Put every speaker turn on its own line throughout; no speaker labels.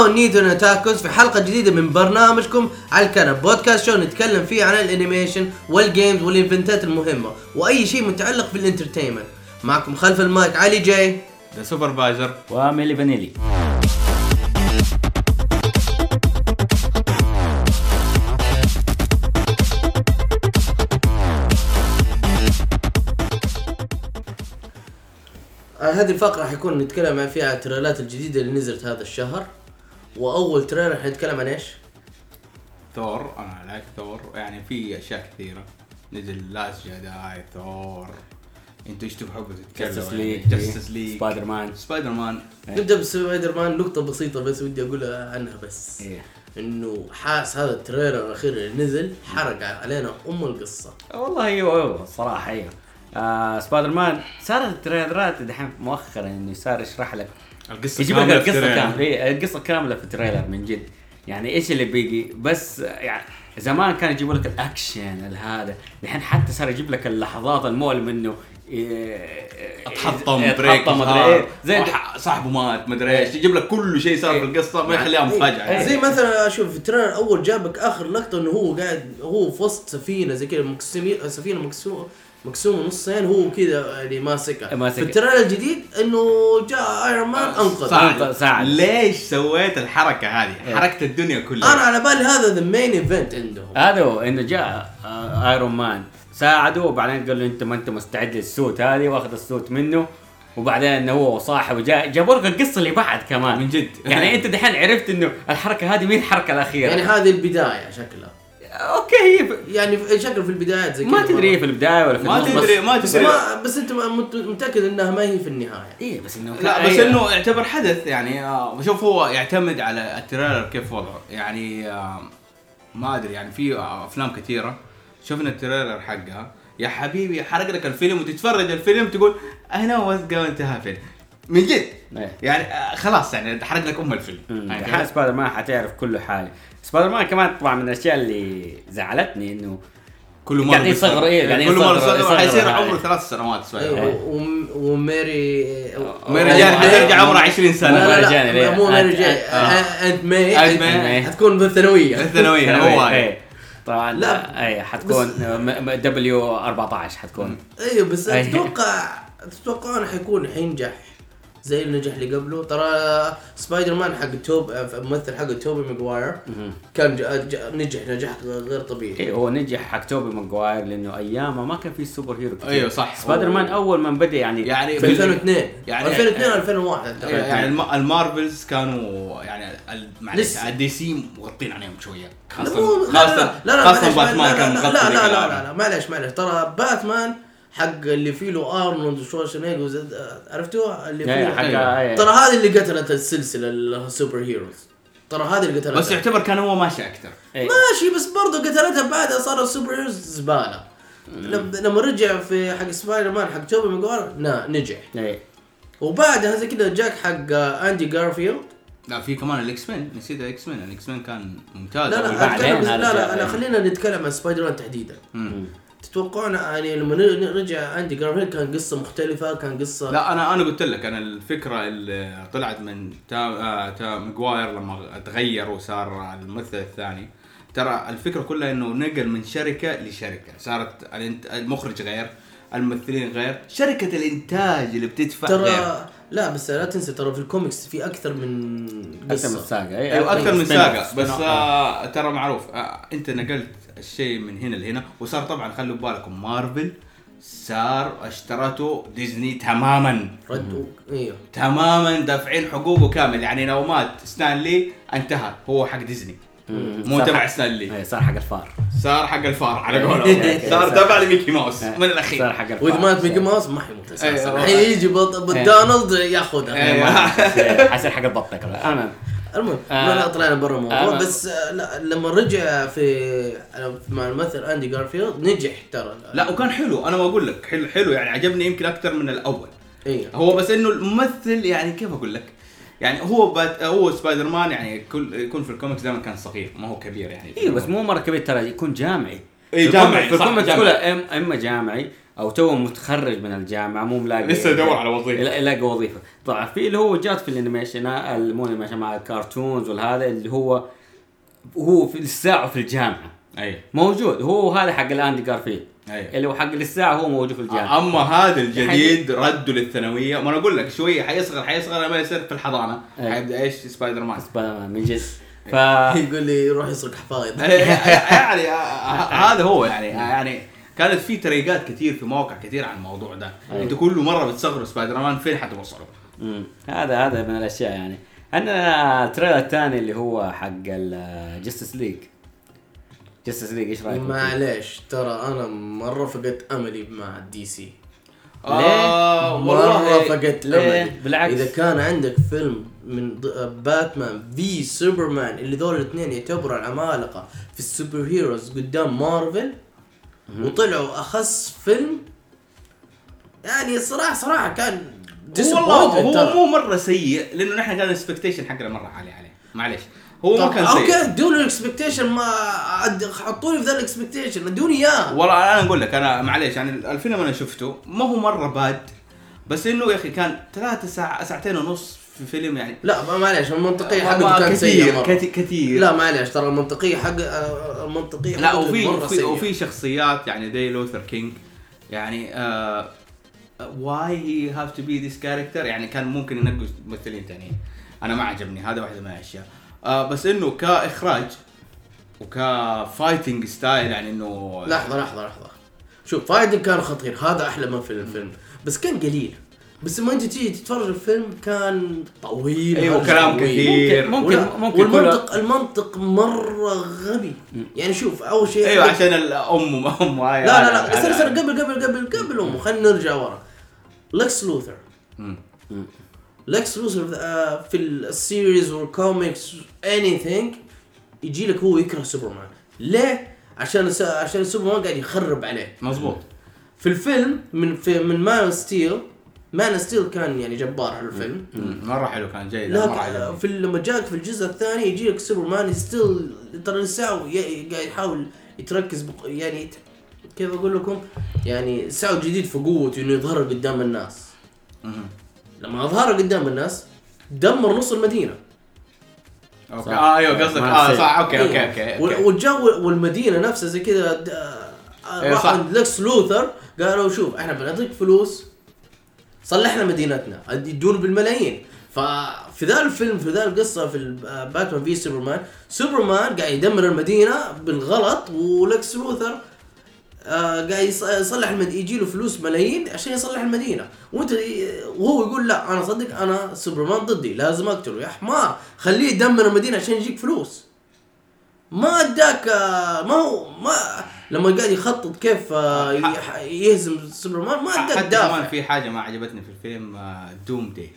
hello نيتو تاكوز في حلقة جديدة من برنامجكم على الكنب. podcast show نتكلم فيه عن الانيميشن والجيمز والايفنتات المهمة وأي شيء متعلق بال entertainment معكم خلف المايك علي جاي
the supervisor
وميلي فانيلي
آه، هذه الفقرة حيكون نتكلم فيها عن التريلرات الجديدة اللي نزلت هذا الشهر. وأول trailer حنتكلم عن إيش؟
ثور أنا لعبت ثور. يعني في أشياء كثيرة. نزل Last Jedi ثور. أنتوا إيش تحبوا تتكلموا؟ Justice؟
League
Justice League
سبايدر مان
سبايدر مان
نبدأ بسبايدر مان. نقطة بسيطة بس ودي أقولها عنها بس.
إيه.
إنه حاس هذا ال trailer الأخير اللي نزل حرق علينا أم القصة.
والله أيوه أيوه. الصراحه أيوه. آه سبايدر مان صارت ال trailer ات دحين مؤخرا إنه صار يشرح لك
القصة
يجيب لك
كاملة القصة.
كاملة. إيه، القصة كاملة في ال trailer من جد. يعني إيش اللي بيجي؟ بس يعني زمان كان يجيبوا لك الأكشن هذا الحين حتى صار يجيب لك اللحظات المؤلمه إنه إيه،
اتحطم
إيه،
break
اتحطم مدري
زي صاحبه مات مدري إيش. يجيب لك كل شيء صار في القصة ما يخليها مفاجأة
إيه.
زي مثلا أشوف في ال trailer الأول جابك آخر لقطة إنه هو قاعد هو في وسط سفينة زي كذا مقسمين سفينة مقسومه مقسومه نصين هو كذا يعني ماسكها
ماسكها.
في ال trailer الجديد إنه جاء ايرون مان
أنقذ.
ساعد. ليش سويت الحركة هذه؟
إيه.
حركت الدنيا كلها
أنا على بالي هذا ذا مين event عندهم
هذا هو إنه جاء آه، ايرون مان ساعده وبعدين قال له أنت ما أنت مستعد لل suit هذه وأخذ ال suit منه وبعدين إنه هو صاحبه جاء جابوا لك القصة اللي بعد كمان
من جد.
يعني أنت دحين عرفت إنه الحركة هذه مين الحركة الأخيرة
يعني هذه البداية شكلها
أوكي هي ب-
يعني في- شكل في البدايات زي كذا
ما تدري في البداية ولا في
ما تدري
بس-
ما
بس
تدري
ما بس انت مت- متأكد انها ما هي في النهاية.
إيه بس إنه
لا بس إنه يعتبر حدث يعني آه، بشوف هو يعتمد على ال trailer كيف وضعه. يعني ما أدري يعني في آه، أفلام كثيرة شفنا ال trailer حقها. يا حبيبي حرق لك الفيلم وتتفرج الفيلم تقول هنا وثقه وانتهى الفيلم من جد. يعني آه، خلاص يعني حرق لك أم الفيلم. يعني
سبايدر مان حتعرف كل حاجة سبايدر مان كمان طبعا من الأشياء اللي زعلتني إنه
كل مره
قاعد يصغر، إيه، قاعد
كل مره
يصغر-
يصغر حيصير. عمره ثلاث سنوات سبايدر مان.
و- وم- وميري
ميري جان حترجع عمرها 20
لا
سنة
لا
ميري
لا
ليه؟
مو ميري جاي
آه.
أنت ماي
أنت
ماي.
حتكون بالثانويه
الثانويه هو
إيه طبعا
لا.
اي حتكون دبليو 14 حتكون
أيوه بس
أي.
تتوقع تتوقعون حيكون حينجح زي النجاح اللي قبله. ترى سبايدر مان حق توب الممثل حق توبي ماجواير كان جا جا نجح نجاح غير طبيعي.
إيه هو نجح حق توبي ماجواير لأنه أيامه ما كان في super hero كتير.
أيوه صح.
سبايدر مان أول ما بدأ يعني
يعني
في 2002
يعني-
2002 2001
يعني الم- المارفلز كانوا يعني معلش
لسه.
ال DC مغطين عليهم
شوية.
خاصه
خاصة لا لا
خاصه باتمان كان
لا
مغطي
لا لا. لا لا معلش معلش ترى باتمان حق اللي فيه له أرنولد شوارزنيجر وزد- عرفتوه اللي
إيه،
فيه
حق
أيوه.
إيه.
ترى هذه اللي قتلت السلسلة ال super heroes ترى هذه اللي قتلتها.
بس يعتبر كان هو ماشي أكثر
إيه.
ماشي بس برضه قتلتها بعدها صار ال super heroes زباله لما رجع في حق سبايدر مان حق توبي ماجواير لا نجح.
إيه.
وبعدها زي كذا جاك حق أندي جارفيلد.
لا في كمان ال X-Men نسيت ال X-Men ال X-Men كان ممتاز.
لا لا لا
جاء.
لا لا خلينا نتكلم عن سبايدر مان تحديدا.
مم.
تتوقعون يعني لما رجع أندي جارفيلد كان قصة مختلفة كان قصة
لا أنا أنا قلت لك أنا الفكرة اللي طلعت من تا آه تا ماجواير لما تغير وصار الممثل الثاني. ترى الفكرة كلها إنه نقل من شركة لشركة صارت المخرج غير. الممثلين غير. شركة الإنتاج اللي بتدفع غير.
ترى لا بس لا تنسى ترى في الكوميكس في أكثر من
أكثر من
قصة.
الساقه إيه
أيوه أكثر من
ساقة.
بس آه ترى معروف آه أنت نقلت الشيء من هنا لهنا وصار طبعا خلوا بالكم مارفل صار اشترته ديزني تماما.
رد إيوه.
تماما دافعين حقوقه كامل. يعني لو مات ستان لي انتهى هو حق ديزني. مو تبع
حق-
ستان لي
إيه صار حق الفار.
صار حق الفار على
إيه.
قولهم. صار
صار-
تبع لميكي ماوس
إيه.
من الأخير.
صار حق الفار.
وإذا مات ميكي ماوس ما حيموت
أساسا.
حيجي بط- بالدونالد ياخذها.
إيه.
إيه، حيصير حق البطه كمان المهم
المهم
آه.
لا طلعنا برا الموضوع
آه.
بس آه، لا لما رجع في مع الممثل أندي جارفيلد نجح ترى.
لا وكان حلو. أنا بقول لك حلو حلو يعني عجبني يمكن أكثر من الأول.
أيوه
هو بس إنه الممثل يعني كيف أقول لك؟ يعني هو بات هو سبايدر مان يعني كل يكون في الكوميكس دائما كان صغير ما هو كبير يعني.
أيوه بس مو مرة كبير ترى يكون جامعي. في
جامعي،
في
صح،
الكوميكس. كلها إما جامعي أو تو متخرج من الجامعة مو ملاقي
لسه يدور على وظيفة.
يلا- يلاقي وظيفة. طبعا في اللي هو جات في ال animation مو ال animation مع ال cartoons والهذا اللي هو هو في الساعة في الجامعة.
اي
موجود. هو هذا حق الأندي جارفيلد.
اي
اللي هو حق الساعة هو موجود في الجامعة.
أما هذا الجديد ردوا للثانوية. ما أنا أقول لك شوية حيصغر حيصغر لما يصير في الحضانة.
أي.
حيبدأ إيش؟ سبايدر مان.
سبايدر مان من جد. ف
يقول لي يروح يسرق حفايض.
يعني ه- هذا هو يعني يعني كانت في تريقات كثير في مواقع كثير عن الموضوع ده.
أيوة.
أنتوا كل مرة بتصغروا سبايدر مان فين حتوصلوا.
هذا هذا من الأشياء يعني. عندنا ال trailer الثاني اللي هو حق ال Justice League Justice League إيش رأيك؟
معليش ترى أنا مرة فقدت أملي مع ال DC
آه
مرة
والله
فقدت
ليه؟
أملي
بالعكس.
إذا كان عندك فيلم من ض- باتمان في سوبرمان اللي دول الاثنين يعتبروا العمالقة في ال super heroes قدام مارفل وطلعوا اخس فيلم يعني صراحة صراحة كان
والله هو. مو مرة سيء لأنه نحن كان ال expectation حقنا مرة عالي عليه معليش هو ما كان سيء.
أوكي ادوني ال expectation ما حطوني في ذا ال expectation ادوني إياه.
والله أنا أقول لك أنا معليش يعني الفيلم أنا شفته ما هو مرة bad بس إنه يا أخي كان ثلاثة ساعة ساعتين ونص في فيلم يعني.
لا ما معليش المنطقية
ما-
حقته كانت
كثير
مرة.
كثير كثير.
لا معليش ترى المنطقية حق آه، المنطقية
لا وفي
مرة
وفي,
سيئة.
وفي شخصيات يعني دي لوثر كينج يعني آه why he have to be this character يعني كان ممكن ينقوا ممثلين ثانيين أنا ما عجبني هذا واحدة من الأشياء. آه بس إنه كإخراج وك fighting style يعني إنه
لحظة لحظة لحظة. شوف fighting كان خطير. هذا أحلى ما في الفيلم بس كان قليل. بس لما أنت تيجي تتفرج الفيلم كان طويل. إيوه
كلام
طويل.
كثير.
ممكن-
ولا-
ممكن
والمنطق المنطق مرة غبي. يعني شوف أول شيء
إيوه عشان الام أم هاي
لا لا لا استنى قبل قبل قبل قبل امه خلينا نرجع ورا. لكس لوثر. لكس لوثر آه، في ال series وال comics anything يجي لك هو يكره سوبرمان ليه؟ عشان عشان سوبرمان قاعد يخرب عليه
مظبوط
في الفيلم من في من Man Steel Man Steel كان يعني جبار على الفيلم.
مرة حلو كان جيد
لكن
عجبني.
في لما جاك في الجزء الثاني يجي لك سوبرمان ستيل ترى لسه قاعد يحاول يتركز بق... يعني يت- كيف أقول لكم يعني لسه جديد في قوته إنه يظهر قدام الناس. لما أظهر قدام الناس دمر نص
المدينة
أوكي.
آه أيوه قصدك
آه.
صح أوكي أوكي
إيه.
أوكي,
وال-
أوكي.
والجو والمدينة نفسها زي كذا د- آه،
إيه
راح. عند لكس لوثر قالوا شوف إحنا بنعطيك فلوس صلح لنا مدينتنا يدون بالملايين ففي ذا الفيلم في ذا القصة في باتمان في سوبرمان سوبرمان قاعد يدمر المدينة بالغلط ولكس لوثر قاعد يص- يصلح المدينة يجي له فلوس ملايين عشان يصلح المدينة. وانت وهو يقول لا أنا صدق أنا سوبرمان ضدي لازم أقتله. يا حمار خليه يدمر المدينة عشان يجيك فلوس. ما أداك آه، ما هو ما لما قاعد يخطط كيف آه، يهزم سوبرمان ما أداك
حتى كمان في حاجة ما عجبتني في الفيلم آه، دوم داي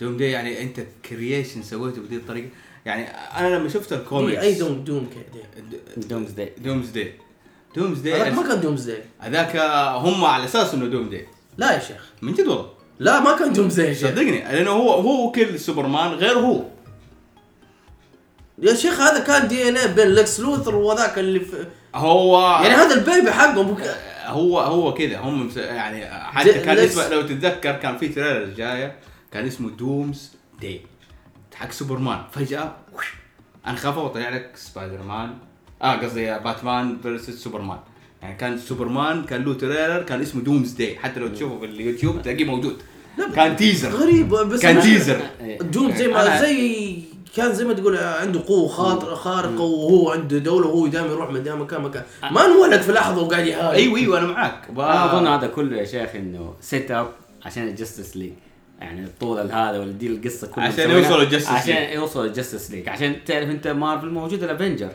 دوم داي يعني أنت كرييشن سويته بهذه الطريقة. يعني أنا لما شفت الكوميكس
أي دوم دوم كده
دومز داي
دومز داي دومز
هذاك
داي
ما كان دومز داي
هذاك هم على أساس إنه دوم داي
لا يا شيخ.
من جد والله.
لا ما كان دومز داي يا شيخ.
صدقني لأنه هو هو كل سوبرمان غير هو.
يا شيخ هذا كان دي إن اي بين لكس لوثر وذاك اللي في
هو
يعني هذا ال baby حقهم
هو هو كذا. هم يعني حتى كان اسمه لو تتذكر كان في trailer جاية كان اسمه Doomsday حق سوبرمان. فجأة خاف وطلع لك سبايدر مان. آه قصدي باتمان versus سوبرمان. يعني كان سوبرمان كان له trailer كان اسمه Doomsday حتى لو تشوفه في اليوتيوب تلاقيه موجود. كان teaser
غريب بس
كان teaser
Doom زي ما زي كان زي ما تقول عنده قوة خاطر خارقة وهو عنده دولة وهو دائما يروح من دائما مكان. مكان ما انولد في لحظة وقاعد يحارب
أيوه أيوه أنا معاك.
أنا أظن هذا كله يا شيخ إنه setup عشان ال Justice League يعني الطول هذا والدي القصة كلها
عشان يوصلوا ال Justice
عشان
League.
يوصلوا ال Justice League عشان تعرف أنت مارفل موجود ال Avenger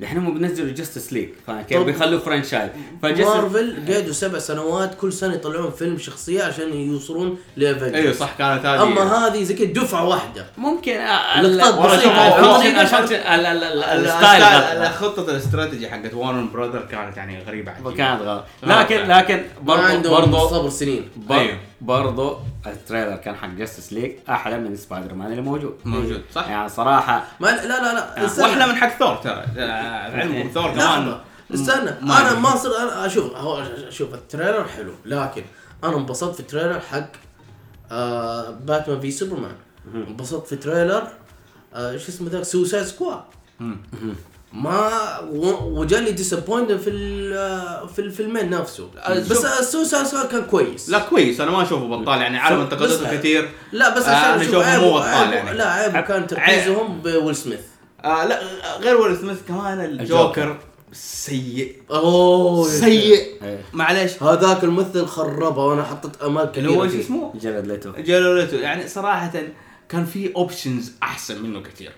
الحين هم بينزلوا ال Justice League
فكيف
بيخلوه franchise
مارفل قعدوا سبع سنوات كل سنة يطلعون فيلم شخصية عشان يوصلون ل
Avengers أيوه صح كانت هذه
أما هذه زي كذا دفعة واحدة
ممكن
لقطات
ال- ال- ال-
ال
style.
خطة الاستراتيجي حقت Warner Brothers كانت يعني غريبة عجيبة.
كانت غلط لكن. لكن
عندهم
برضو
صبر سنين
أيوه.
ال trailer كان حق Justice League أحلى من سبايدر مان اللي موجود.
موجود، صح.
يعني صراحة
ما لا لا لا استنى.
وأحلى من حق ثور ترى. آه، علمكم ثور كمان.
استنى.
ما أنا.
ما صر أنا أشوف هو أشوف ال trailer حلو لكن أنا انبسطت في ال trailer حق آه باتمان في سوبرمان. انبسطت في trailer آه شو اسمه ذاك سوسايد سكواد. ما وجاني disappoint في ال- في الفيلمين نفسه. بس السوسايد سكواد كان كويس.
لا كويس. أنا ما أشوفه بطال يعني. عالم انتقدته كثير.
لا بس
آه،
عشان
أنا
أشوف
أشوفه مو بطال يعني.
لا عيبه كان تركيزهم بويل سميث.
آه لا غير ويل سميث كمان الجوكر. سيء.
أوه
سيء. معلش
هذاك الممثل خربه وأنا حطيت أمال كبيرة
اللي هو شو. اسمه؟
جارد ليتو.
جارد ليتو يعني صراحة كان في options أحسن منه كثير.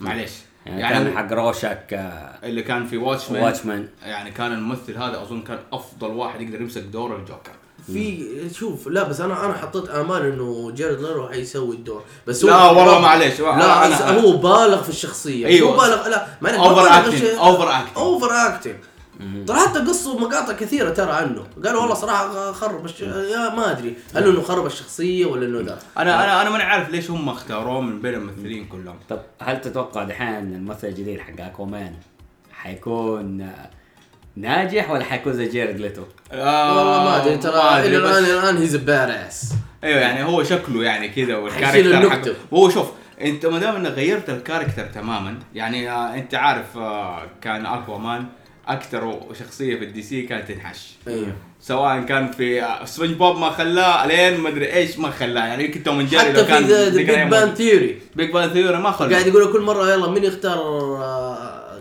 معلش
يعني,
يعني
كان حق رورشاك آه،
اللي كان في واتشمان
واتشمان
يعني كان الممثل هذا أظن كان أفضل واحد يقدر يمسك دور الجوكر
في شوف لا بس أنا أنا حطيت آمال إنه جيرد ليتو حيسوي الدور بس
لا والله معليش
لا
أنا-
أنا هو بالغ في الشخصية
أيوة.
هو بالغ لا ما
acting.
الشيء-
Over acting.
Over acting ترى حتى قصوا مقاطع كثيرة ترى عنه. قالوا والله صراحة خرب الش... يا ما أدري. هل إنه خرب الشخصية ولا إنه ذا.
أنا أنا أنا ماني عارف ليش هم اختاروه من بين الممثلين كلهم.
طب هل تتوقع دحين الممثل الجديد حق أكوامان حيكون آه، ناجح ولا حيكون زي جيرد ليتو؟
والله ما أدري. ترى
إلى
الان إلى الآن هيز بارس
أيوه يعني هو شكله يعني كذا والكاركتر. حقه. هو شوف أنت ما دام إنك غيرت الكاركتر تماما يعني آه أنت عارف آه كان اكوا مان أكثر شخصية في الدي سي كانت تنحش.
أيوه
سواء كان في سبونج بوب ما خلاه لين ما أدري إيش ما خلاه. يعني يمكن توم جيري
حتى
لو
في
كان
ذا
ذيك
بيج بان ثيوري
بيج بان ثيوري ما
قاعد
خلاه
يقولوا كل مرة يلا مين يختار آه،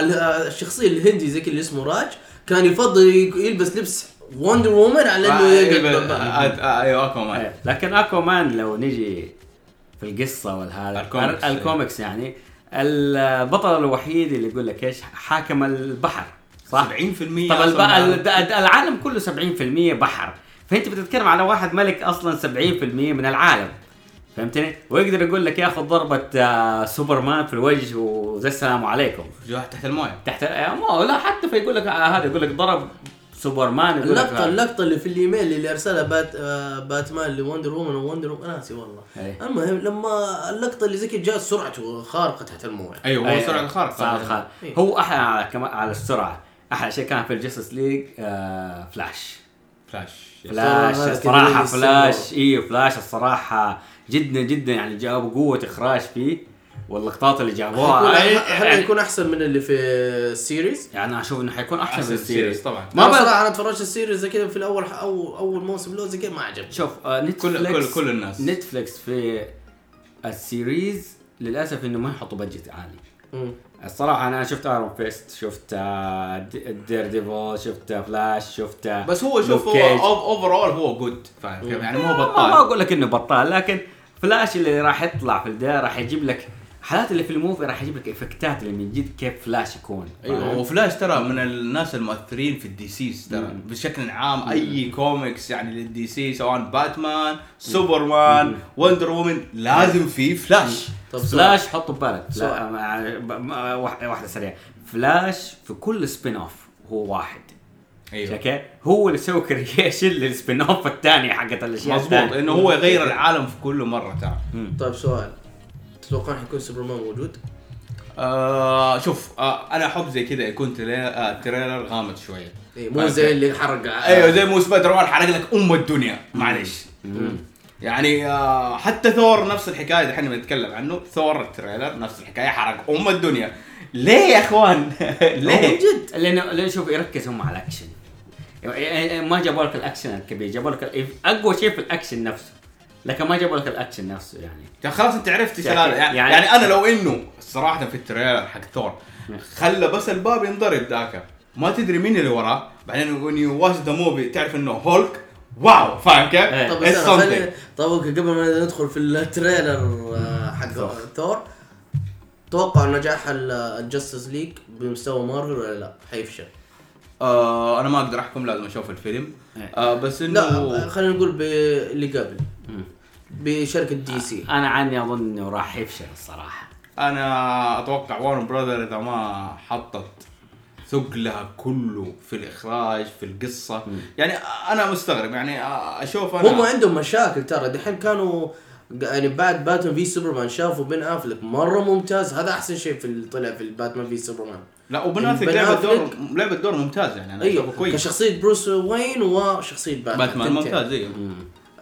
ال- آه، الشخصية الهندي زي اللي اسمه راج كان يفضل يلبس لبس وندر وومن على إنه
آه،. آه، أيوه أكوامان.
إيه، لكن أكوامان لو نجي في القصة والهذا
ال
comics. ال comics يعني البطل الوحيد اللي يقول لك إيش؟ حاكم البحر صح؟
70%
طب الب... العالم كله 70% بحر. فأنت بتتكلم على واحد ملك أصلا 70% من العالم. فهمتني؟ ويقدر يقول لك ياخذ ضربة آه، سوبرمان في الوجه وزي السلام عليكم.
جوا تحت الموية.
تحت آه، ما لا حتى فيقول لك آه، هذا يقول لك ضرب سوبرمان
اللقطة اللقطة اللي في الإيميل اللي أرسلها بات آه، باتمان لوندر وومن ووندر وومن. ناسي والله. المهم لما اللقطة اللي زي كذا جاءت سرعته خارقة تحت الموية.
أيوه هو سرعة الخارقه
سرعة الخارقة.
إيه.
هو أحلى على كمان على السرعة. أحلى شيء كان في الجاستس ليج آه فلاش.
فلاش.
فلاش
الصراحة
فلاش. أيوه فلاش الصراحة جدا جدا يعني جابوا قوة إخراج فيه. واللقطات اللي جابوها
حيكون- حيكون أحسن من اللي في ال series؟
يعني أنا أشوف إنه حيكون أحسن
أحسن
من ال
series طبعاً.
ما.
صراحة أنا اتفرجت ال series زي كذا في الأول أو أول موسم له زي كذا ما عجبني
شوف آه نتفلكس
كل- كل الناس.
نتفلكس في ال series للأسف إنه ما يحطوا budget عالي
مم.
الصراحة أنا شفت ايرون فيست شفت آه، ديرديفل شفت فلاش شفت آه،
بس هو شوف. هو overall هو good فاهم كيف يعني مو
ما- ما
بطال
أقول لك إنه بطال لكن فلاش اللي راح يطلع في البداية راح يجيب لك حالات اللي في ال movie راح يجيب لك effectات اللي من جد كيف فلاش يكون. أيوه؟
وفلاش ترى من الناس المؤثرين في الدي سيز ترى بشكل عام أي كوميكس يعني للدي سي سواء باتمان سوبرمان وندر وومن لازم في فلاش.
طب
فلاش حطه ببالك
سؤال.
لا مع- ب- ما- واحدة سريعة. فلاش في كل spin off هو واحد.
أيوه.
أوكي؟ هو اللي سوى creation لل spin off الثانية حقت الأشياء
مضبوط. إنه هو يغير العالم في كل مرة ترى.
طيب سؤال. تتوقع حيكون سوبرمان موجود؟
آه شوف آه أنا احب زي كذا يكون trailer, آه trailer غامض شوية.
إيه مو زي اللي حرق
أيوه زي مو سبايدر مان حرق لك أم الدنيا. معلش يعني آه حتى ثور نفس الحكاية دحين بنتكلم عنه ثور ال trailer نفس الحكاية حرق أم الدنيا. ليه يا أخوان؟
من
ليه؟
جد
لأنه لأنه شوف يركز هم على الأكشن. يعني ما جابوا لك الأكشن الكبير جابوا لك أقوى شيء في الأكشن نفسه. لكن ما جابوا لك الأكشن نفسه يعني.
خلاص أنت عرفت إيش
يعني-
هذا يعني,
يعني-
يعني أنا لو إنه صراحة في ال trailer حق ثور خلى بس الباب ينضرب ذاك. ما تدري مين اللي وراه. بعدين when you watch the movie تعرف إنه هولك wow فاهم كيف؟
إيه.
طب طب قبل ما ندخل في ال trailer آه، حق ثور. توقع نجاح الجاستس ليج بمستوى مارفل ولا لا؟ حيفشل
آه أنا ما أقدر أحكم لازم أشوف الفيلم.
إيه.
آه بس انه
لا خلينا نقول باللي قبل. بشركة دي سي
أنا عني أظن إنه راح يفشل الصراحة.
أنا أتوقع وارنر براذرز إذا ما حطت ثقلها كله في الإخراج في القصة. يعني أنا مستغرب يعني أشوف أنا
هم عندهم مشاكل ترى. دحين كانوا يعني بعد باتمان في سوبرمان شافوا بن أفلك مرة ممتاز. هذا أحسن شيء في اللي طلع في باتمان في سوبرمان
لا وبن افلك
بن
لعبة دور
أفلك-
لعبة دور ممتاز يعني أنا
أيوه
أشوفه كويس.
كشخصية بروس وين وشخصية باتمان
باتمان. ممتاز أيوه.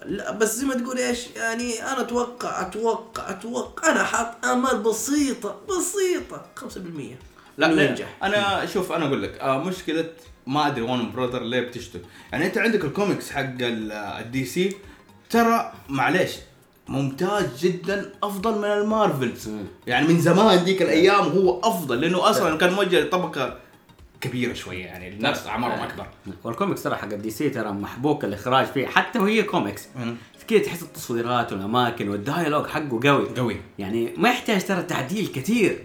لا بس زي ما تقول إيش؟ يعني أنا أتوقع أتوقع أتوقع أنا حاط آمال بسيطة بسيطة 5%
لا
ينجح.
أنا شوف أنا أقول لك آه مشكلة ما أدري وارنر براذر ليه بتشتم يعني أنت عندك الكوميكس حق ال- الدي سي ترى معليش ممتاز جدا أفضل من المارفلز. يعني من زمان ديك الأيام هو أفضل لأنه أصلا كان موجه لطبقة كبيرة شوية يعني الناس أعمارهم أكبر.
والكوميكس ترى حق ال DC ترى محبوك الإخراج فيه حتى وهي كوميكس كذا تحس التصويرات والأماكن وال dialogue حقه قوي.
قوي.
يعني ما يحتاج ترى تعديل كثير.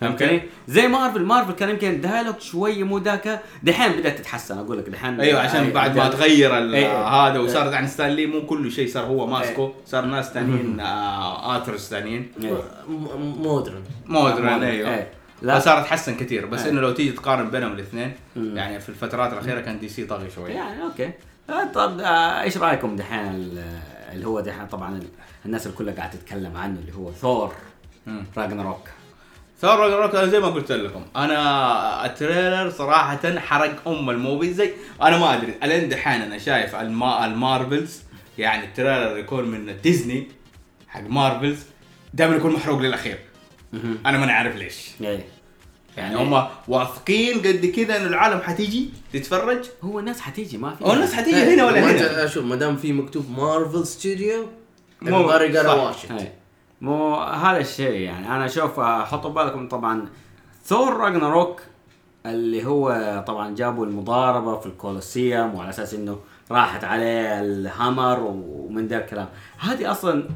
فهمت
okay.
علي؟ زي مارفل مارفل كان يمكن ال dialogue شوية مو ذاك. دحين بدأت تتحسن أقول لك دحين.
أيوه عشان
آه،
بعد ما تغير ال-
إيه.
هذا وصار يعني ستانلي مو كل شيء صار هو ماسكه صار ناس ثانيين آه writers ثانيين
إيه.
مودرن
مودرن أيوه.
إيه.
لا صار تحسن كثير بس
إيه.
إنه لو تيجي تقارن بينهم الاثنين. يعني في الفترات الأخيرة كان DC طاغي شوية
يعني okay آه، طب آه، إيش رأيكم دحين ال- اللي هو دحين طبعا ال- الناس الكل قاعدة تتكلم عنه اللي هو ثور. راجناروك
ثور راجناروك أنا زي ما قلت لكم أنا ال trailer صراحة حرق أم ال movie زي أنا ما أدري ألين دحين أنا شايف الما ال Marvel's يعني ال trailer يكون من ديزني حق Marvel's دائما يكون محروق للأخير أنا ماني عارف ليش.
إيه.
يعني هم واثقين قد كذا انه العالم حتيجي تتفرج.
هو الناس حتيجي ما في.
أو الناس حتيجي هنا ولا
ما
هنا؟
أنت- شوف ما دام في مكتوب مارفل ستوديو
مو-
إيه. مو هذا الشيء يعني. أنا أشوف آه، حطوا بالكم طبعا ثور راجناروك اللي هو طبعا جابوا المضاربة في الكولوسيوم وعلى أساس إنه راحت عليه ال hammer ومن ذا الكلام. هذه أصلا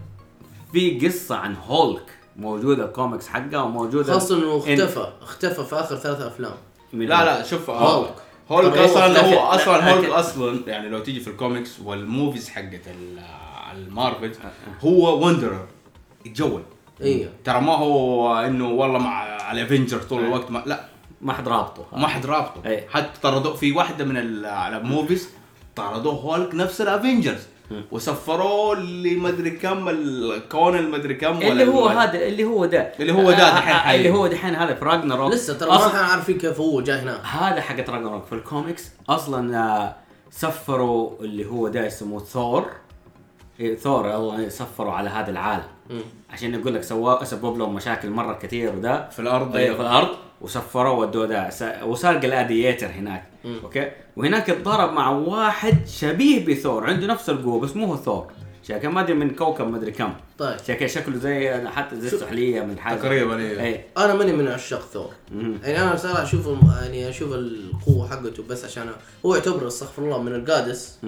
في قصة عن هولك موجودة الكوميكس حقها وموجودة
خاصة إنه
إن-
اختفى. اختفى في آخر ثلاث
أفلام.
لا لا شوف
هولك.
هولك
طب هو أصلا.
هو أصلا
لا،
هولك أصلا يعني لو تيجي في ال comics وال movies حقت ال- المارفل هو wanderer يتجول.
أيوه
ترى ما هو إنه والله مع الافنجر طول الوقت ما لا.
ما حد رابطه.
ما حد رابطه.
إيه.
حتى طردوه في واحدة من ال- ال movies طردوه هولك نفس الافنجرز وسفروه لمدري كم الكون المدري كم ولا
اللي هو هذا اللي هو ده
اللي هو ده
آه،
دحين
آه،. اللي هو دحين هذا في راجناروك
لسه ترى ما إحنا عارفين كيف هو جاي هناك
هذا حق راجناروك في الكوميكس أصلا آه، سفروا اللي هو ده يسموه ثور إيه ثور الله سفروا على هذا العالم.
مم.
عشان يقول لك سوا سبب لهم مشاكل مرة كثير وده
في الأرض.
أيوة في الأرض. وسفروه ودوه ده وصار gladiator هناك.
مم.
okay؟ وهناك اتضرب مع واحد شبيه بثور. عنده نفس القوة بس مو هو ثور. شكل ما أدري من كوكب ما أدري كم.
طيب.
شكل شكله زي حتى زي السحلية من حاجة.
تقريباً، إيه.
إيه.
أنا ماني من عشاق ثور. يعني أنا صراحة أشوف يعني أشوف القوة حقته بس عشان هو يعتبر استغفر الله من ال
gods.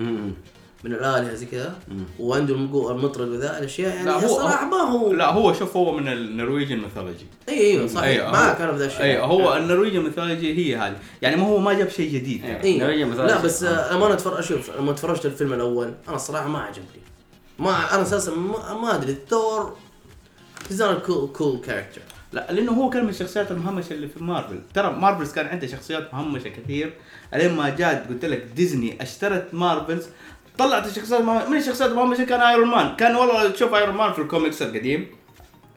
من الآلهة زي كذا. وعنده المقو- المطرق وذا الأشياء يعني
لا، هو-
الصراحه ما هو
لا هو شوف هو من ال Norwegian mythology
اي أيوه صحيح.
أيوة،
معك
هو-
أنا في ذا الشيء.
أيوه هو ال Norwegian mythology هي هذه. يعني ما هو ما جاب شيء جديد
أيوة.
يعني.
إيه.
مثلاً
لا. بس آه، لما أنا اتفرج أشوف لما تفرجت الفيلم الأول أنا الصراحه ما عجبني. ما أنا أساسا ما, ما أدري. ثور he's cool cool character
لا لأنه هو كان من الشخصيات المهمشة اللي في مارفل ترى مارفلز كان عنده شخصيات مهمشة كثير. ألين ما جات قلت لك ديزني أشترت مارفلز طلعت الشخصيات المهمة- من الشخصيات المهمشه كان ايرون مان كان والله تشوف ايرون مان في الكوميكس القديم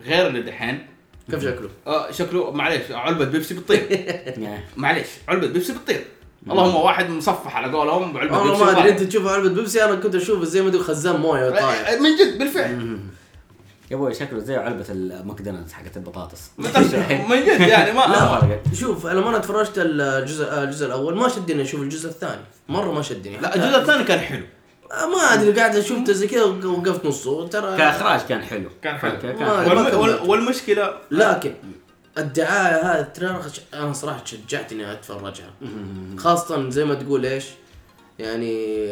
غير اللي دحين.
كيف شكله؟
آه شكله معليش علبة بيبسي بتطير. معليش علبة بيبسي بتطير. اللهم واحد مصفح على قولهم بعلبة
والله
بيبسي
ما
أدري.
أنت تشوف علبة بيبسي؟ أنا كنت أشوف زي ما تقول خزان موية طاير
آه، من جد بالفعل.
يا أبوي شكله زي علبة الماكدونالدز حقت البطاطس.
من جد يعني ما
لا. فرقت.
شوف لما أنا تفرجت الجزء الجزء الأول ما شدني أشوف الجزء الثاني. مرة ما شدني.
لا الجزء الثاني كان حلو.
ما أدري قاعد أشوف زي كذا وقفت نصه ترى
كإخراج كان حلو.
كان حلو.
كان حلو.
والم... والمشكلة
لكن الدعاية هذا ال trailer أنا صراحة تشجعت إني أتفرجها. خاصة زي ما تقول إيش يعني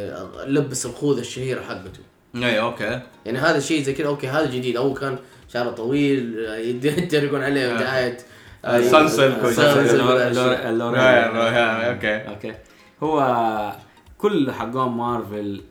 لبس الخوذة الشهيرة حقته.
اي okay.
يعني هذا الشيء زي كذا okay هذا جديد. اول كان شعره طويل يتريقون عليه
آه.
دعاية.
آه، سانسل رايح، okay.
okay. هو كل حقون مارفل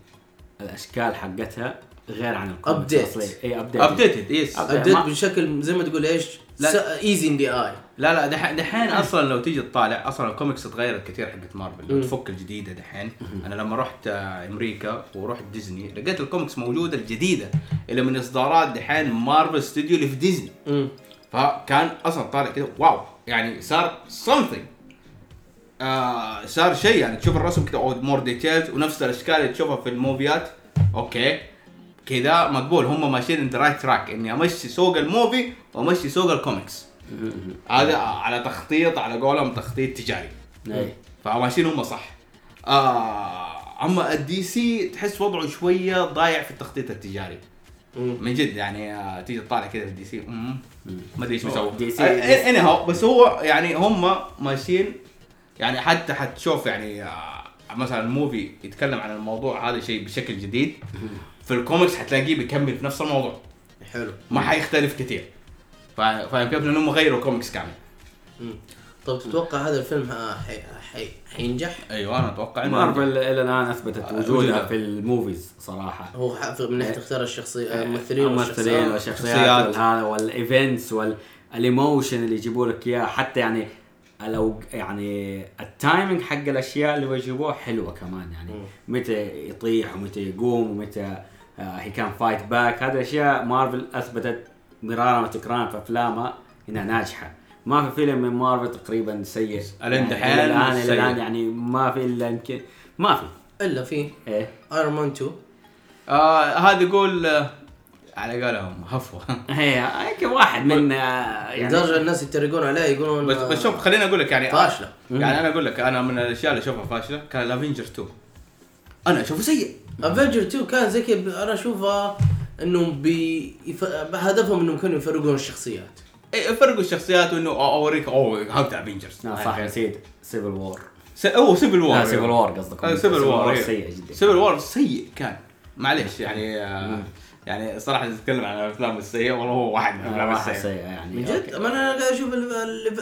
الأشكال حقتها غير عن الكوميكس. الاصليه إي update
updated yes.
update
بشكل زي ما تقول إيش؟
لا.
as in the اي
لا لا دحين دحين أصلا لو تيجي تطالع أصلا الكوميكس تغيرت كثير حقت مارفل لو تفك الجديدة دحين. أنا لما رحت آه، أمريكا ورحت ديزني لقيت الكوميكس موجودة الجديدة اللي من إصدارات دحين مارفل ستوديو اللي في ديزني. فكان أصلا طالع كذا wow. يعني صار something. آه صار شيء يعني تشوف الرسم كذا more details ونفس الأشكال اللي تشوفها في ال movieات. okay. كذا مقبول. هم ماشيين on right track إني أمشي سوق ال movie وأمشي سوق الكوميكس هذا على تخطيط على قولهم تخطيط تجاري.
اي
فماشيين هم صح. آه أما ال DC تحس وضعه شوية ضايع في التخطيط التجاري. من جد يعني آه تيجي تطالع كذا في ال DC. ما أدري إيش
هو
بيسووا
DC
anyhow بس هو يعني هم ماشيين يعني حتى حتشوف يعني آه مثلا ال movie يتكلم عن الموضوع هذا شيء بشكل جديد في الكوميكس حتلاقيه بيكمل في نفس الموضوع
حلو
ما حيختلف كثير فا- فاهم كيف؟ لانهم غيروا كوميكس كامل.
طب تتوقع هذا الفيلم ها- حي... حي... حينجح؟
أيوه أنا أتوقع إنه
مارفل إلى الآن أثبتت
آه،
وجودها. في ال movies
صراحة هو من ناحية اختيار الشخصيه الممثلين
الممثلين
والشخصيات.
والشخصيات
شخصيات.
والهذا وال events وال emotion اللي يجيبوا لك إياه حتى يعني لو يعني ال timing حق الأشياء اللي بيجيبوها حلوة كمان يعني. متى يطيح ومتى يقوم ومتى هي كان فايت باك هذه أشياء مارفل أثبتت مرارا وتكرارا في أفلامها إنها ناجحة. ما في فيلم من مارفل تقريبا سيء.
الين
يعني
الآن.
الآن يعني ما في إلا يمكن ما في.
إلا في
إيه.
ايرون مان 2
آه هذا يقول آه على قولهم هفوه
هي يمكن واحد من آه، يعني
لدرجة الناس يتريقون عليه يقولون
بس بس شوف خليني أقول لك يعني
فاشلة.
يعني أنا أقول لك أنا من الأشياء اللي أشوفها فاشلة كان الافنجر 2 أنا أشوفه سيء.
افنجر 2 كان زي كذا أنا اشوفها إنهم بي يف... هدفهم إنهم كانوا يفرقون الشخصيات.
إيه، فرقوا الشخصيات وإنه أو- اوريك اوه هاو افنجرز
لا صح يا سيد سيفل وور
هو سيفل وور
سيفل وور قصدك.
سيفل وور
سيء جدا.
سيفل وور سيء كان. معليش يعني آه يعني صراحة نتكلم عن الأفلام السيئة والله هو واحد من
آه،
الأفلام
السيئة. يعني
من جد. ما أنا قاعد أشوف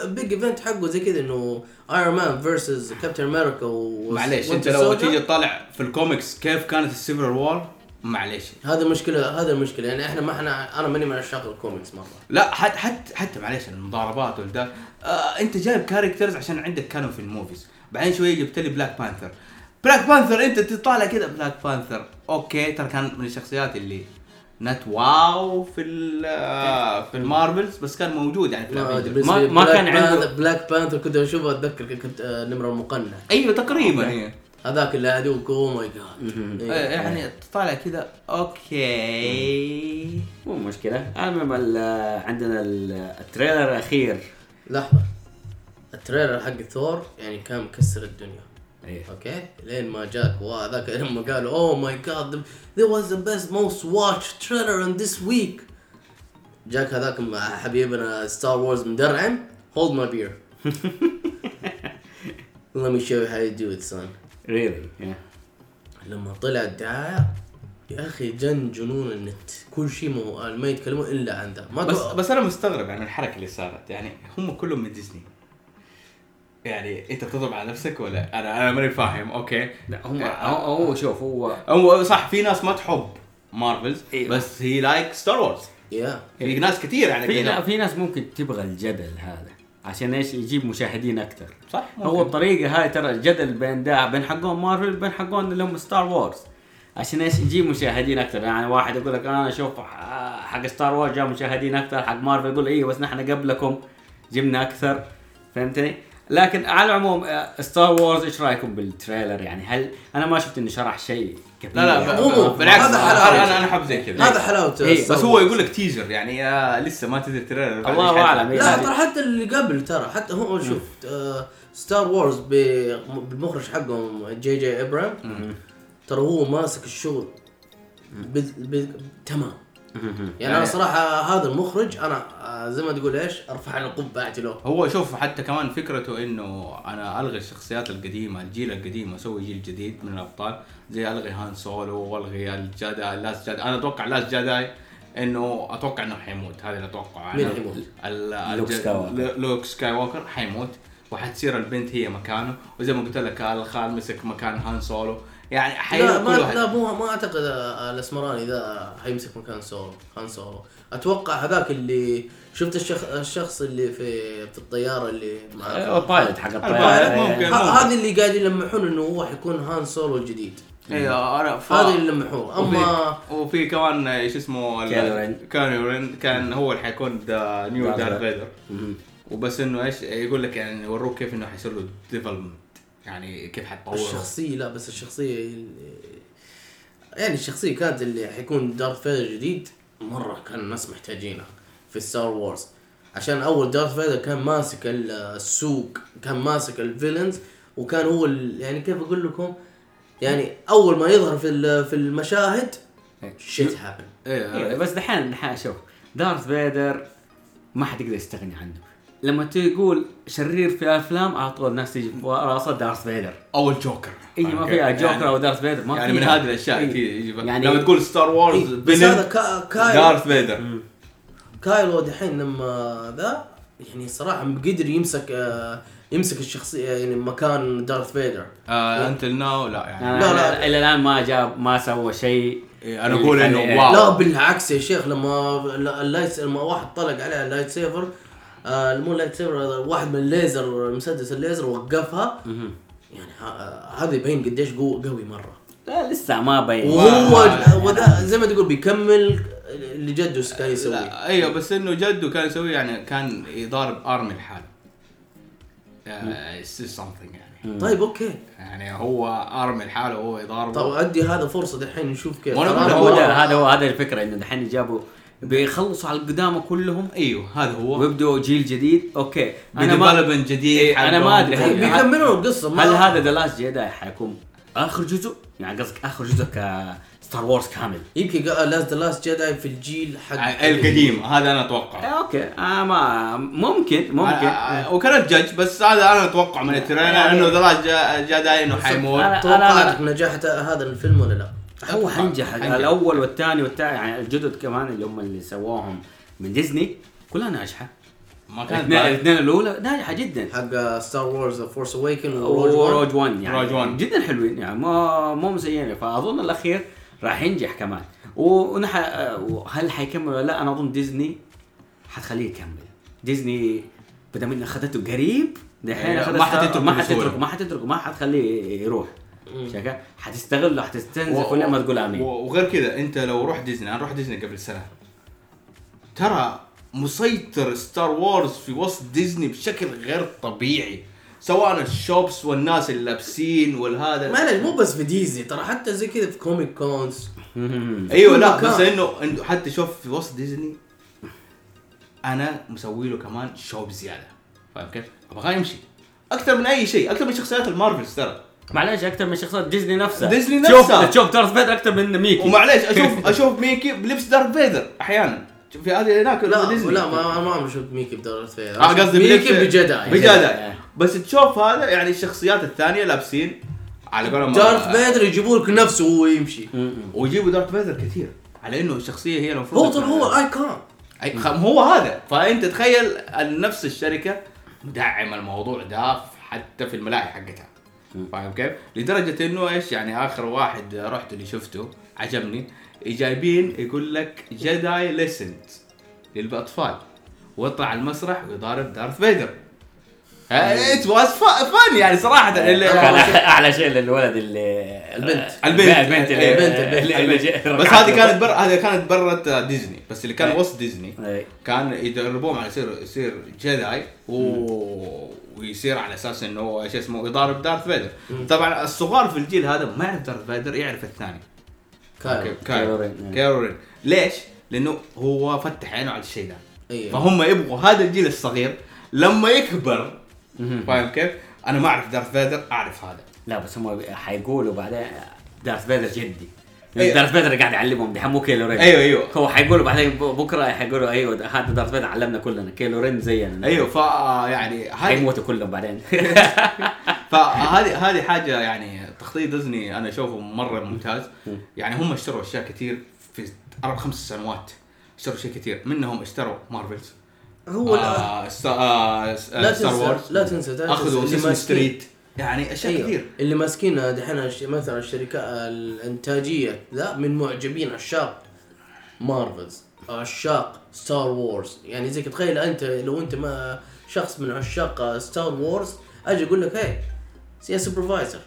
البيج ايفنت حقه زي كذا إنه ايرون مان versus كابتن أمريكا و
معليش
أنت
لو. تيجي تطالع في الكوميكس كيف كانت السيفل وور معليش.
هذا المشكلة هذا المشكلة. يعني إحنا ما إحنا أنا ماني من عشاق الكوميكس مرة.
لا حتى حتى حتى معليش المضاربات والده آه أنت جايب characters عشان عندك كانوا في ال movies. بعدين شوية جبت لي بلاك بانثر بلاك بانثر أنت تطالع كذا بلاك بانثر أوكي ترى كان من الشخصيات اللي not wow في ال- في المارفلز بس كان موجود يعني في الافنجرز
ما- ما كان عنده-
بلاك بانثر كنت أشوفه أتذكر كنت آه، نمره المقنع.
أيوه تقريبا هي
هذاك اللي هذوك اوه ماي جاد
يعني تطالع كذا أوكي.
مو مشكلة. المهم ال- عندنا ال- ال trailer
الأخير. لحظة. ال trailer حق ثور يعني كان مكسر الدنيا.
إيه.
أوكي. لين ما جاك وهذاك لما قالوا "Oh oh my god there was the best most watched trailer in this week. جاك هذاك حبيبنا ستار وورز مدرعم hold my beer. Let me show you how you do it son.
really
لما طلع الدعاية يا أخي جن جنون النت. كل شيء مو ما يتكلمون إلا عن ذا ما
بس بس أنا مستغرب عن الحركة اللي صارت. يعني هم كلهم من ديزني يعني انت بتضرب على نفسك ولا أنا أنا ماني فاهم أوكي.
لا هم هو هو شوف هو
هو صح في ناس ما تحب مارفلز
إيوه.
بس هي like ستار وورز
يا
في ناس كثير يعني
في في ناس ممكن تبغى الجدل هذا عشان إيش؟ يجيب مشاهدين أكثر.
صح
هو
ممكن.
الطريقة هاي ترى الجدل بين ده بين حقون مارفل بين حقون اللي هم ستار وورز عشان إيش؟ يجيب مشاهدين أكثر. يعني واحد يقول لك أنا أشوف حق ستار وورز جاب مشاهدين أكثر حق مارفل يقول أيوه بس نحن قبلكم جبنا أكثر. فهمتني؟ لكن على العموم آه، ستار وورز إيش رأيكم بال trailer يعني هل أنا ما شفت إنه شرح شيء كثير
لا لا
يعني.
مو-.
بالعكس
هذا
أنا
حلاوة.
أنا أنا احب زي كذا
هذا حلاوة
إيه،
بس هو يقول لك teaser يعني آه لسه ما تدري trailer
الله
حيطلع.
أعلم.
لا
يعني-
ترى حتى اللي قبل ترى حتى هو شوف آه ستار وورز بالمخرج حقهم جي جي أبرامز ترى هو ماسك الشغل. تمام يعني أنا صراحة هذا المخرج أنا زي ما تقول إيش أرفع له قبعتي له
هو شوف حتى كمان فكرته إنه أنا ألغي الشخصيات القديمة الجيل القديم واسوي جيل جديد من الأبطال. زي ألغي هان سولو والغي الجداي last جداي. أنا أتوقع last جداي إنه أتوقع إنه حيموت. هذا اللي أتوقعه.
مين
أنا.
حيموت؟
لوك.
ل- لوك سكاي ووكر حيموت. وحتصير البنت هي مكانه. وزي ما قلت لك الخال مسك مكان هان سولو. يعني
لا ما لا مو ما أعتقد الأسمراني ذا حيمسك مكان سولو هان سولو. أتوقع هذاك اللي شفت الشخص الشخص اللي في في الطيارة اللي مع
ال pilot حق الطيارة.
ممكن.
ه- هذه اللي قاعد يلمحون إنه هو حيكون هان سولو الجديد.
أيوه أنا ف...
هذا اللي يلمحوه. اما
وفي, وفي كمان إيش اسمه كايلو
رين.
كايلو رين كان هو اللي حيكون the new
دارث فيدر.
فيدر. وبس إنه إيش يقول لك يعني يوروك كيف إنه حيصير له development يعني كيف حتطور
الشخصية لا بس الشخصية يعني الشخصية كانت اللي حيكون دارث فيدر جديد مرة كان الناس محتاجينها في ستار وورز عشان أول دارث فيدر كان ماسك السوق كان ماسك ال villains وكان هو ال- يعني كيف أقول لكم؟ يعني أول ما يظهر في ال- في المشاهد shit happen
إيه،
إيه
بس دحين دحين شوف دارث فيدر ما حد يقدر يستغني عنه. لما تقول شرير في الافلام على طول الناس تيجي في راسها دارث فيدر.
أو الجوكر.
إي ما فيها جوكر أو دارث فيدر. ما
يعني من. هذه الأشياء
إيه.
كذا يجي يعني
يعني
لما تقول ستار وورز
إيه، بس هذا كا- كايل.
دارث فيدر.
كايلو دحين لما ذا يعني صراحة قدر يمسك آه، يمسك الشخصية يعني مكان دارث فيدر.
آه until now لا يعني.
لا
لا،.
إلى الآن ما جاب ما سوى شيء.
أنا أقول
إنه
واو.
لا بالعكس يا شيخ لما ال light لما واحد طلق عليه ال light saber آه مو ال light saber واحد من الليزر مسدس الليزر وقفها. يعني ه- هذا يبين قديش قو قوي مرة.
لا لسه ما بين.
وهو زي ما تقول بيكمل اللي جده كان يسويه.
لا أيوه بس إنه جده كان يسوي يعني كان يضارب army لحاله. something يعني.
طيب okay.
يعني هو army لحاله وهو يضاربه.
طب أدي هذا فرصة دحين نشوف كيف.
هو هذا هو هذا الفكرة إنه دحين جابوا بيخلصوا على القدامى كلهم.
أيوه هذا هو.
ويبدوا جيل جديد. okay. أنا ما
جديد
إيه، أنا
حقهم.
ما أدري. هل-
بيكملوا القصة؟ ما
هل هذا The Last Jedi حيكون آخر جزء؟ يعني قصدك آخر جزء ك Star Wars كامل.
يمكن لاست ذا لاست جداي في الجيل حق
آه، القديم. هذا أنا
آه،
أتوقع
okay. آه ما ممكن ممكن.
آه، آه، وكانت جدج بس هذا أنا أتوقع من ال trailer.
يعني-
إنه The Last Jedi إنه حيموت.
توقعاتك نجاح هذا الفيلم ولا لا؟
هو حينجح
حينجح.
الأول والثاني والثاني يعني الجدد كمان اللي هم اللي سووهم من ديزني كلها ناجحة.
ما كانت
الاثنين الأولى ناجحة جدا.
حق Star Wars Force Awaken و
Rogue و Rogue 1 يعني
Rogue One.
جدا حلوين يعني مو مو مسيئين. فأظن الأخير راح ينجح كمان. ونح وهل حيكمل ولا لا؟ أنا أظن ديزني حتخليه يكمل. ديزني بدل من أخذته قريب دحين
إيه، ما حتتركه
ما. حتتركه ما حتتركه ما حتخليه يروح. شايف حتستغله حتستنزف كل ما تقول آمين.
و- وغير كذا أنت لو رحت ديزني أنا رحت ديزني قبل سنة. ترى مسيطر Star Wars في وسط ديزني بشكل غير طبيعي. سواء ال shops والناس اللي لابسين والهذا
معلش مو بس في ديزني ترى حتى زي كذا في Comic
Cons
أيوه
لا. بس إنه إنه حتى شوف في وسط ديزني أنا مسوي له كمان shop زيادة. فاهم كيف؟ أبغاه يمشي. أكثر من أي شيء أكثر من شخصيات المارفلز ترى.
معلش أكثر من شخصيات ديزني نفسها
ديزني
شوف
نفسها.
تشوف دارث فيدر أكثر من ميكي.
ومعليش أشوف أشوف ميكي بلبس دارث فيدر أحيانا. شوف في هذه هناك
لا
ديزني.
لا ما ما عمري شفت ميكي بدارث فيدر.
آه قصدي
ميكي
ب
Jedi.
ب Jedi. بس تشوف هذا يعني الشخصيات الثانية لابسين على قولهم
دارث فيدر يجيبوا لك نفسه وهو يمشي.
ويجيبوا دارث فيدر كثير على إنه الشخصية هي المفروض
هو طول هو
icon هو هذا. فأنت تخيل نفس الشركة مدعم الموضوع ده حتى في الملاهي حقتها. فاهم كيف؟ لدرجة إنه إيش يعني آخر واحد رحت اللي شفته عجبني جايبين يقول لك Jedi lesson للأطفال ويطلع على المسرح ويضارب دارث فيدر it was fun يعني صراحة
كان اعلى شيء للولد اللي
البنت.
البنت.
البنت اللي
البنت، البنت.
اللي-
بس هذه كانت بر هذه كانت برة ديزني بس اللي كان
أي.
وسط ديزني
أي.
كان يدربوهم على يصير يصير Jedi و... ويصير على أساس إنه هو إيش اسمه يضارب دارث فيدر. طبعا الصغار في الجيل هذا ما يعرف دارث فيدر يعرف الثاني.
كايل
كايلو
كايلو رين.
كايلو رين. ليش؟ لأنه هو فتح عينه على الشيء ده.
أيوه
فهم يبغوا هذا الجيل الصغير لما يكبر فاهم كيف؟ أنا ما أعرف دارث فيدر أعرف هذا.
لا بس هم حيقولوا بعدين دارث فيدر جدي. دارث فيدر قاعد يعلمهم دحين مو كيلو رين
أيوه أيوه.
هو حيقولوا بعدين ب- بكرة حيقولوا أيوه هذا دارث فيدر علمنا كلنا كيلو رين زينا.
أيوه ف يعني هذه
حيموتوا كلهم بعدين.
فهذه هذه حاجة يعني تخطيط ديزني أنا أشوفه مرة ممتاز. يعني هم اشتروا أشياء كثير في أربع خمس سنوات اشتروا اشياء كثير منهم اشتروا مارفلز
هو لا.
آه آه
لا
آه Star
تنسى
Wars
لا تنسى لا تنسى.
أخذوا
Sesame
Street يعني أشياء
أيوة.
كثير.
اللي ماسكين دحين مثلا الشركات الإنتاجية ذا من معجبين عشاق مارفلز عشاق Star Wars يعني زي تخيل أنت لو أنت ما شخص من عشاق Star Wars أجي أقول لك هي يا supervisor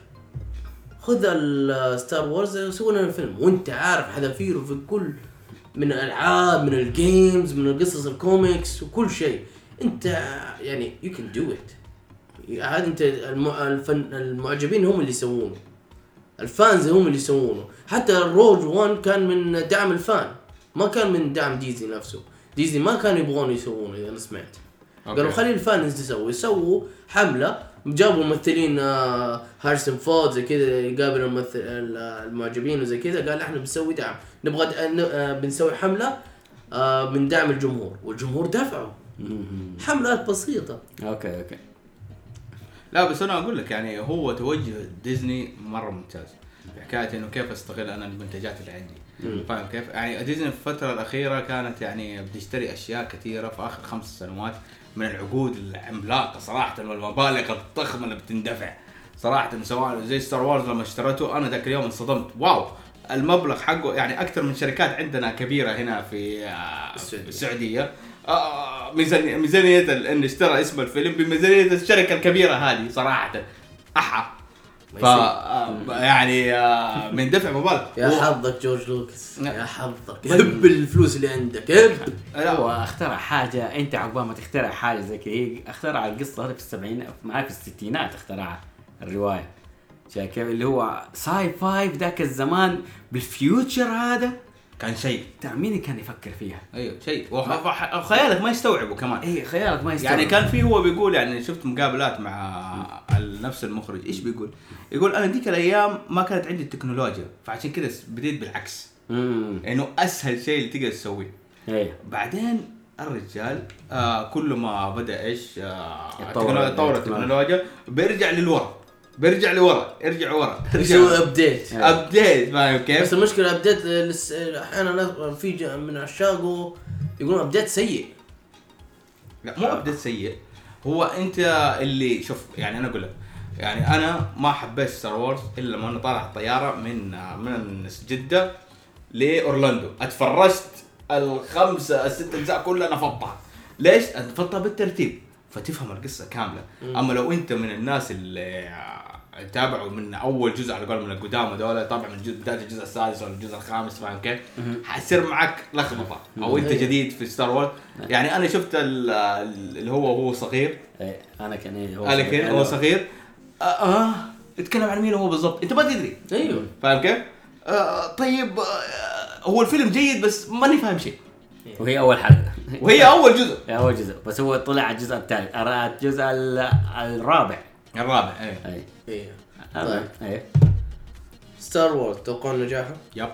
خذ ال Star Wars وسوي لنا فيلم. وأنت عارف حذافيره في كل من الألعاب من ال games من القصص الكوميكس وكل شيء. أنت يعني you can do it عاد انت. الفن... المعجبين هم اللي يسوونه. ال fans هم اللي يسوونه. حتى ال Rogue 1 كان من دعم ال fan. ما كان من دعم ديزني نفسه. ديزني ما كانوا يبغون يسوونه إذا أنا سمعت.
okay.
قالوا خلي ال fans يسووا يسووا حملة جابوا ممثلين آه، هاريسون فورد زي كذا يقابل الممثل ال- المعجبين وزي كذا قال إحنا بنسوي دعم. نبغى آه، بنسوي حملة آه، من دعم الجمهور. والجمهور دفعوا. حملات بسيطة.
okay okay.
لا بس أنا أقول لك يعني هو توجه ديزني مرة ممتاز. حكاية إنه كيف أستغل أنا المنتجات اللي عندي. فاهم كيف؟ يعني ديزني في الفترة الأخيرة كانت يعني بتشتري أشياء كثيرة في آخر خمس سنوات من العقود العملاقة صراحة والمبالغ الضخمة اللي بتندفع. صراحة سواء زي Star Wars لما اشترته أنا ذاك اليوم انصدمت. wow! المبلغ حقه يعني أكثر من شركات عندنا كبيرة هنا في آه،
السعودية.
السعودية. ميزانيه ميزانية ال- انه اشترى اسم الفيلم بميزانية الشركة الكبيرة هذه صراحة. أحا. ف آه، يعني آه، من دفع مبالغ.
يا حظك جورج لوكاس
نعم.
يا حظك. هب الفلوس اللي عندك. هب
هو اخترع حاجة أنت عقبال ما تخترع حاجة زي كذا. اخترع القصة هذه في السبعينات معاه في الستينات اخترعها الرواية. شايف كيف؟ اللي هو sci-fi في ذاك الزمان بال future هذا.
كان شيء.
ترى مين كان يفكر فيها؟
أيوه شيء. وخيالك ما يستوعبه كمان.
إيه خيالك ما يستوعب
يعني كان في هو بيقول يعني شفت مقابلات مع نفس المخرج إيش بيقول؟ يقول أنا ديك الأيام ما كانت عندي التكنولوجيا. فعشان كذا بديت بالعكس. إنه أسهل شيء اللي تقدر تسويه.
إيه.
بعدين الرجال آه كل ما بدأ إيش آه
يتطور
التكنولوجيا- تطور التكنولوجيا بيرجع للورا. بيرجع لورا يرجع ورا.
يسوي update
update فاهم
بس
كيف؟
المشكلة update لس- أحيانا ناس- في من عشاقه يقولون update سيء.
لا مو update سيء. هو أنت اللي شوف يعني أنا أقول لك يعني أنا ما حبيت Star Wars إلا لما أنا طالع الطيارة من من جدة لأورلاندو. اتفرجت الخمسة الست أجزاء كلها نفضتها ليش؟ نفضتها بالترتيب فتفهم القصة كاملة. أما لو أنت من الناس اللي تابعوا من أول جزء على قول من القدام هذول طبعا من بداية الجزء السادس ولا الجزء الخامس فاهم كيف؟ حيصير معك لخبطة. أو أنت
أيوه.
جديد في Star Wars يعني أنا شفت ال- ال- اللي هو هو صغير.
إيه أنا كان إيه هو
أناكين هو صغير. آه, آه اتكلم عن مين هو بالضبط؟ أنت ما تدري.
أيوه.
فاهم كيف؟ آه طيب آه هو الفيلم جيد بس ماني فاهم شيء.
وهي أول حلقة.
وهي أول جزء.
أول جزء بس هو طلع الجزء الثالث الجزء ال- الرابع.
الرابع إيه.
أي.
أيوه
طيب
طيب.
إيه.
Star Wars توقعون نجاحه؟
Yep.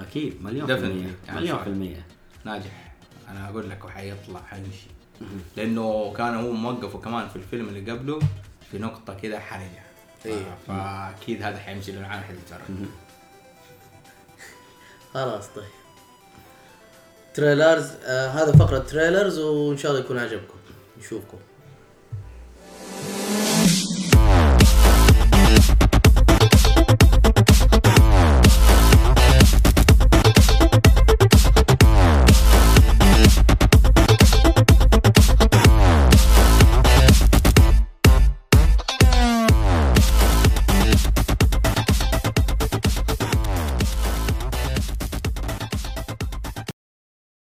أكيد مليون في. المية.
يعني
مليون. في المية.
ناجح. أنا أقول لك وحيطلع حيمشي. لأنه كان هو موقفه كمان في الفيلم اللي قبله في نقطة كده حرجة. ف-
إيه.
فأكيد هذا حيمشي لأنه عامل حيتفرج
خلاص طيب. تريلرز آه هذا فقرة تريلرز وإن شاء الله يكون عجبكم. نشوفكم.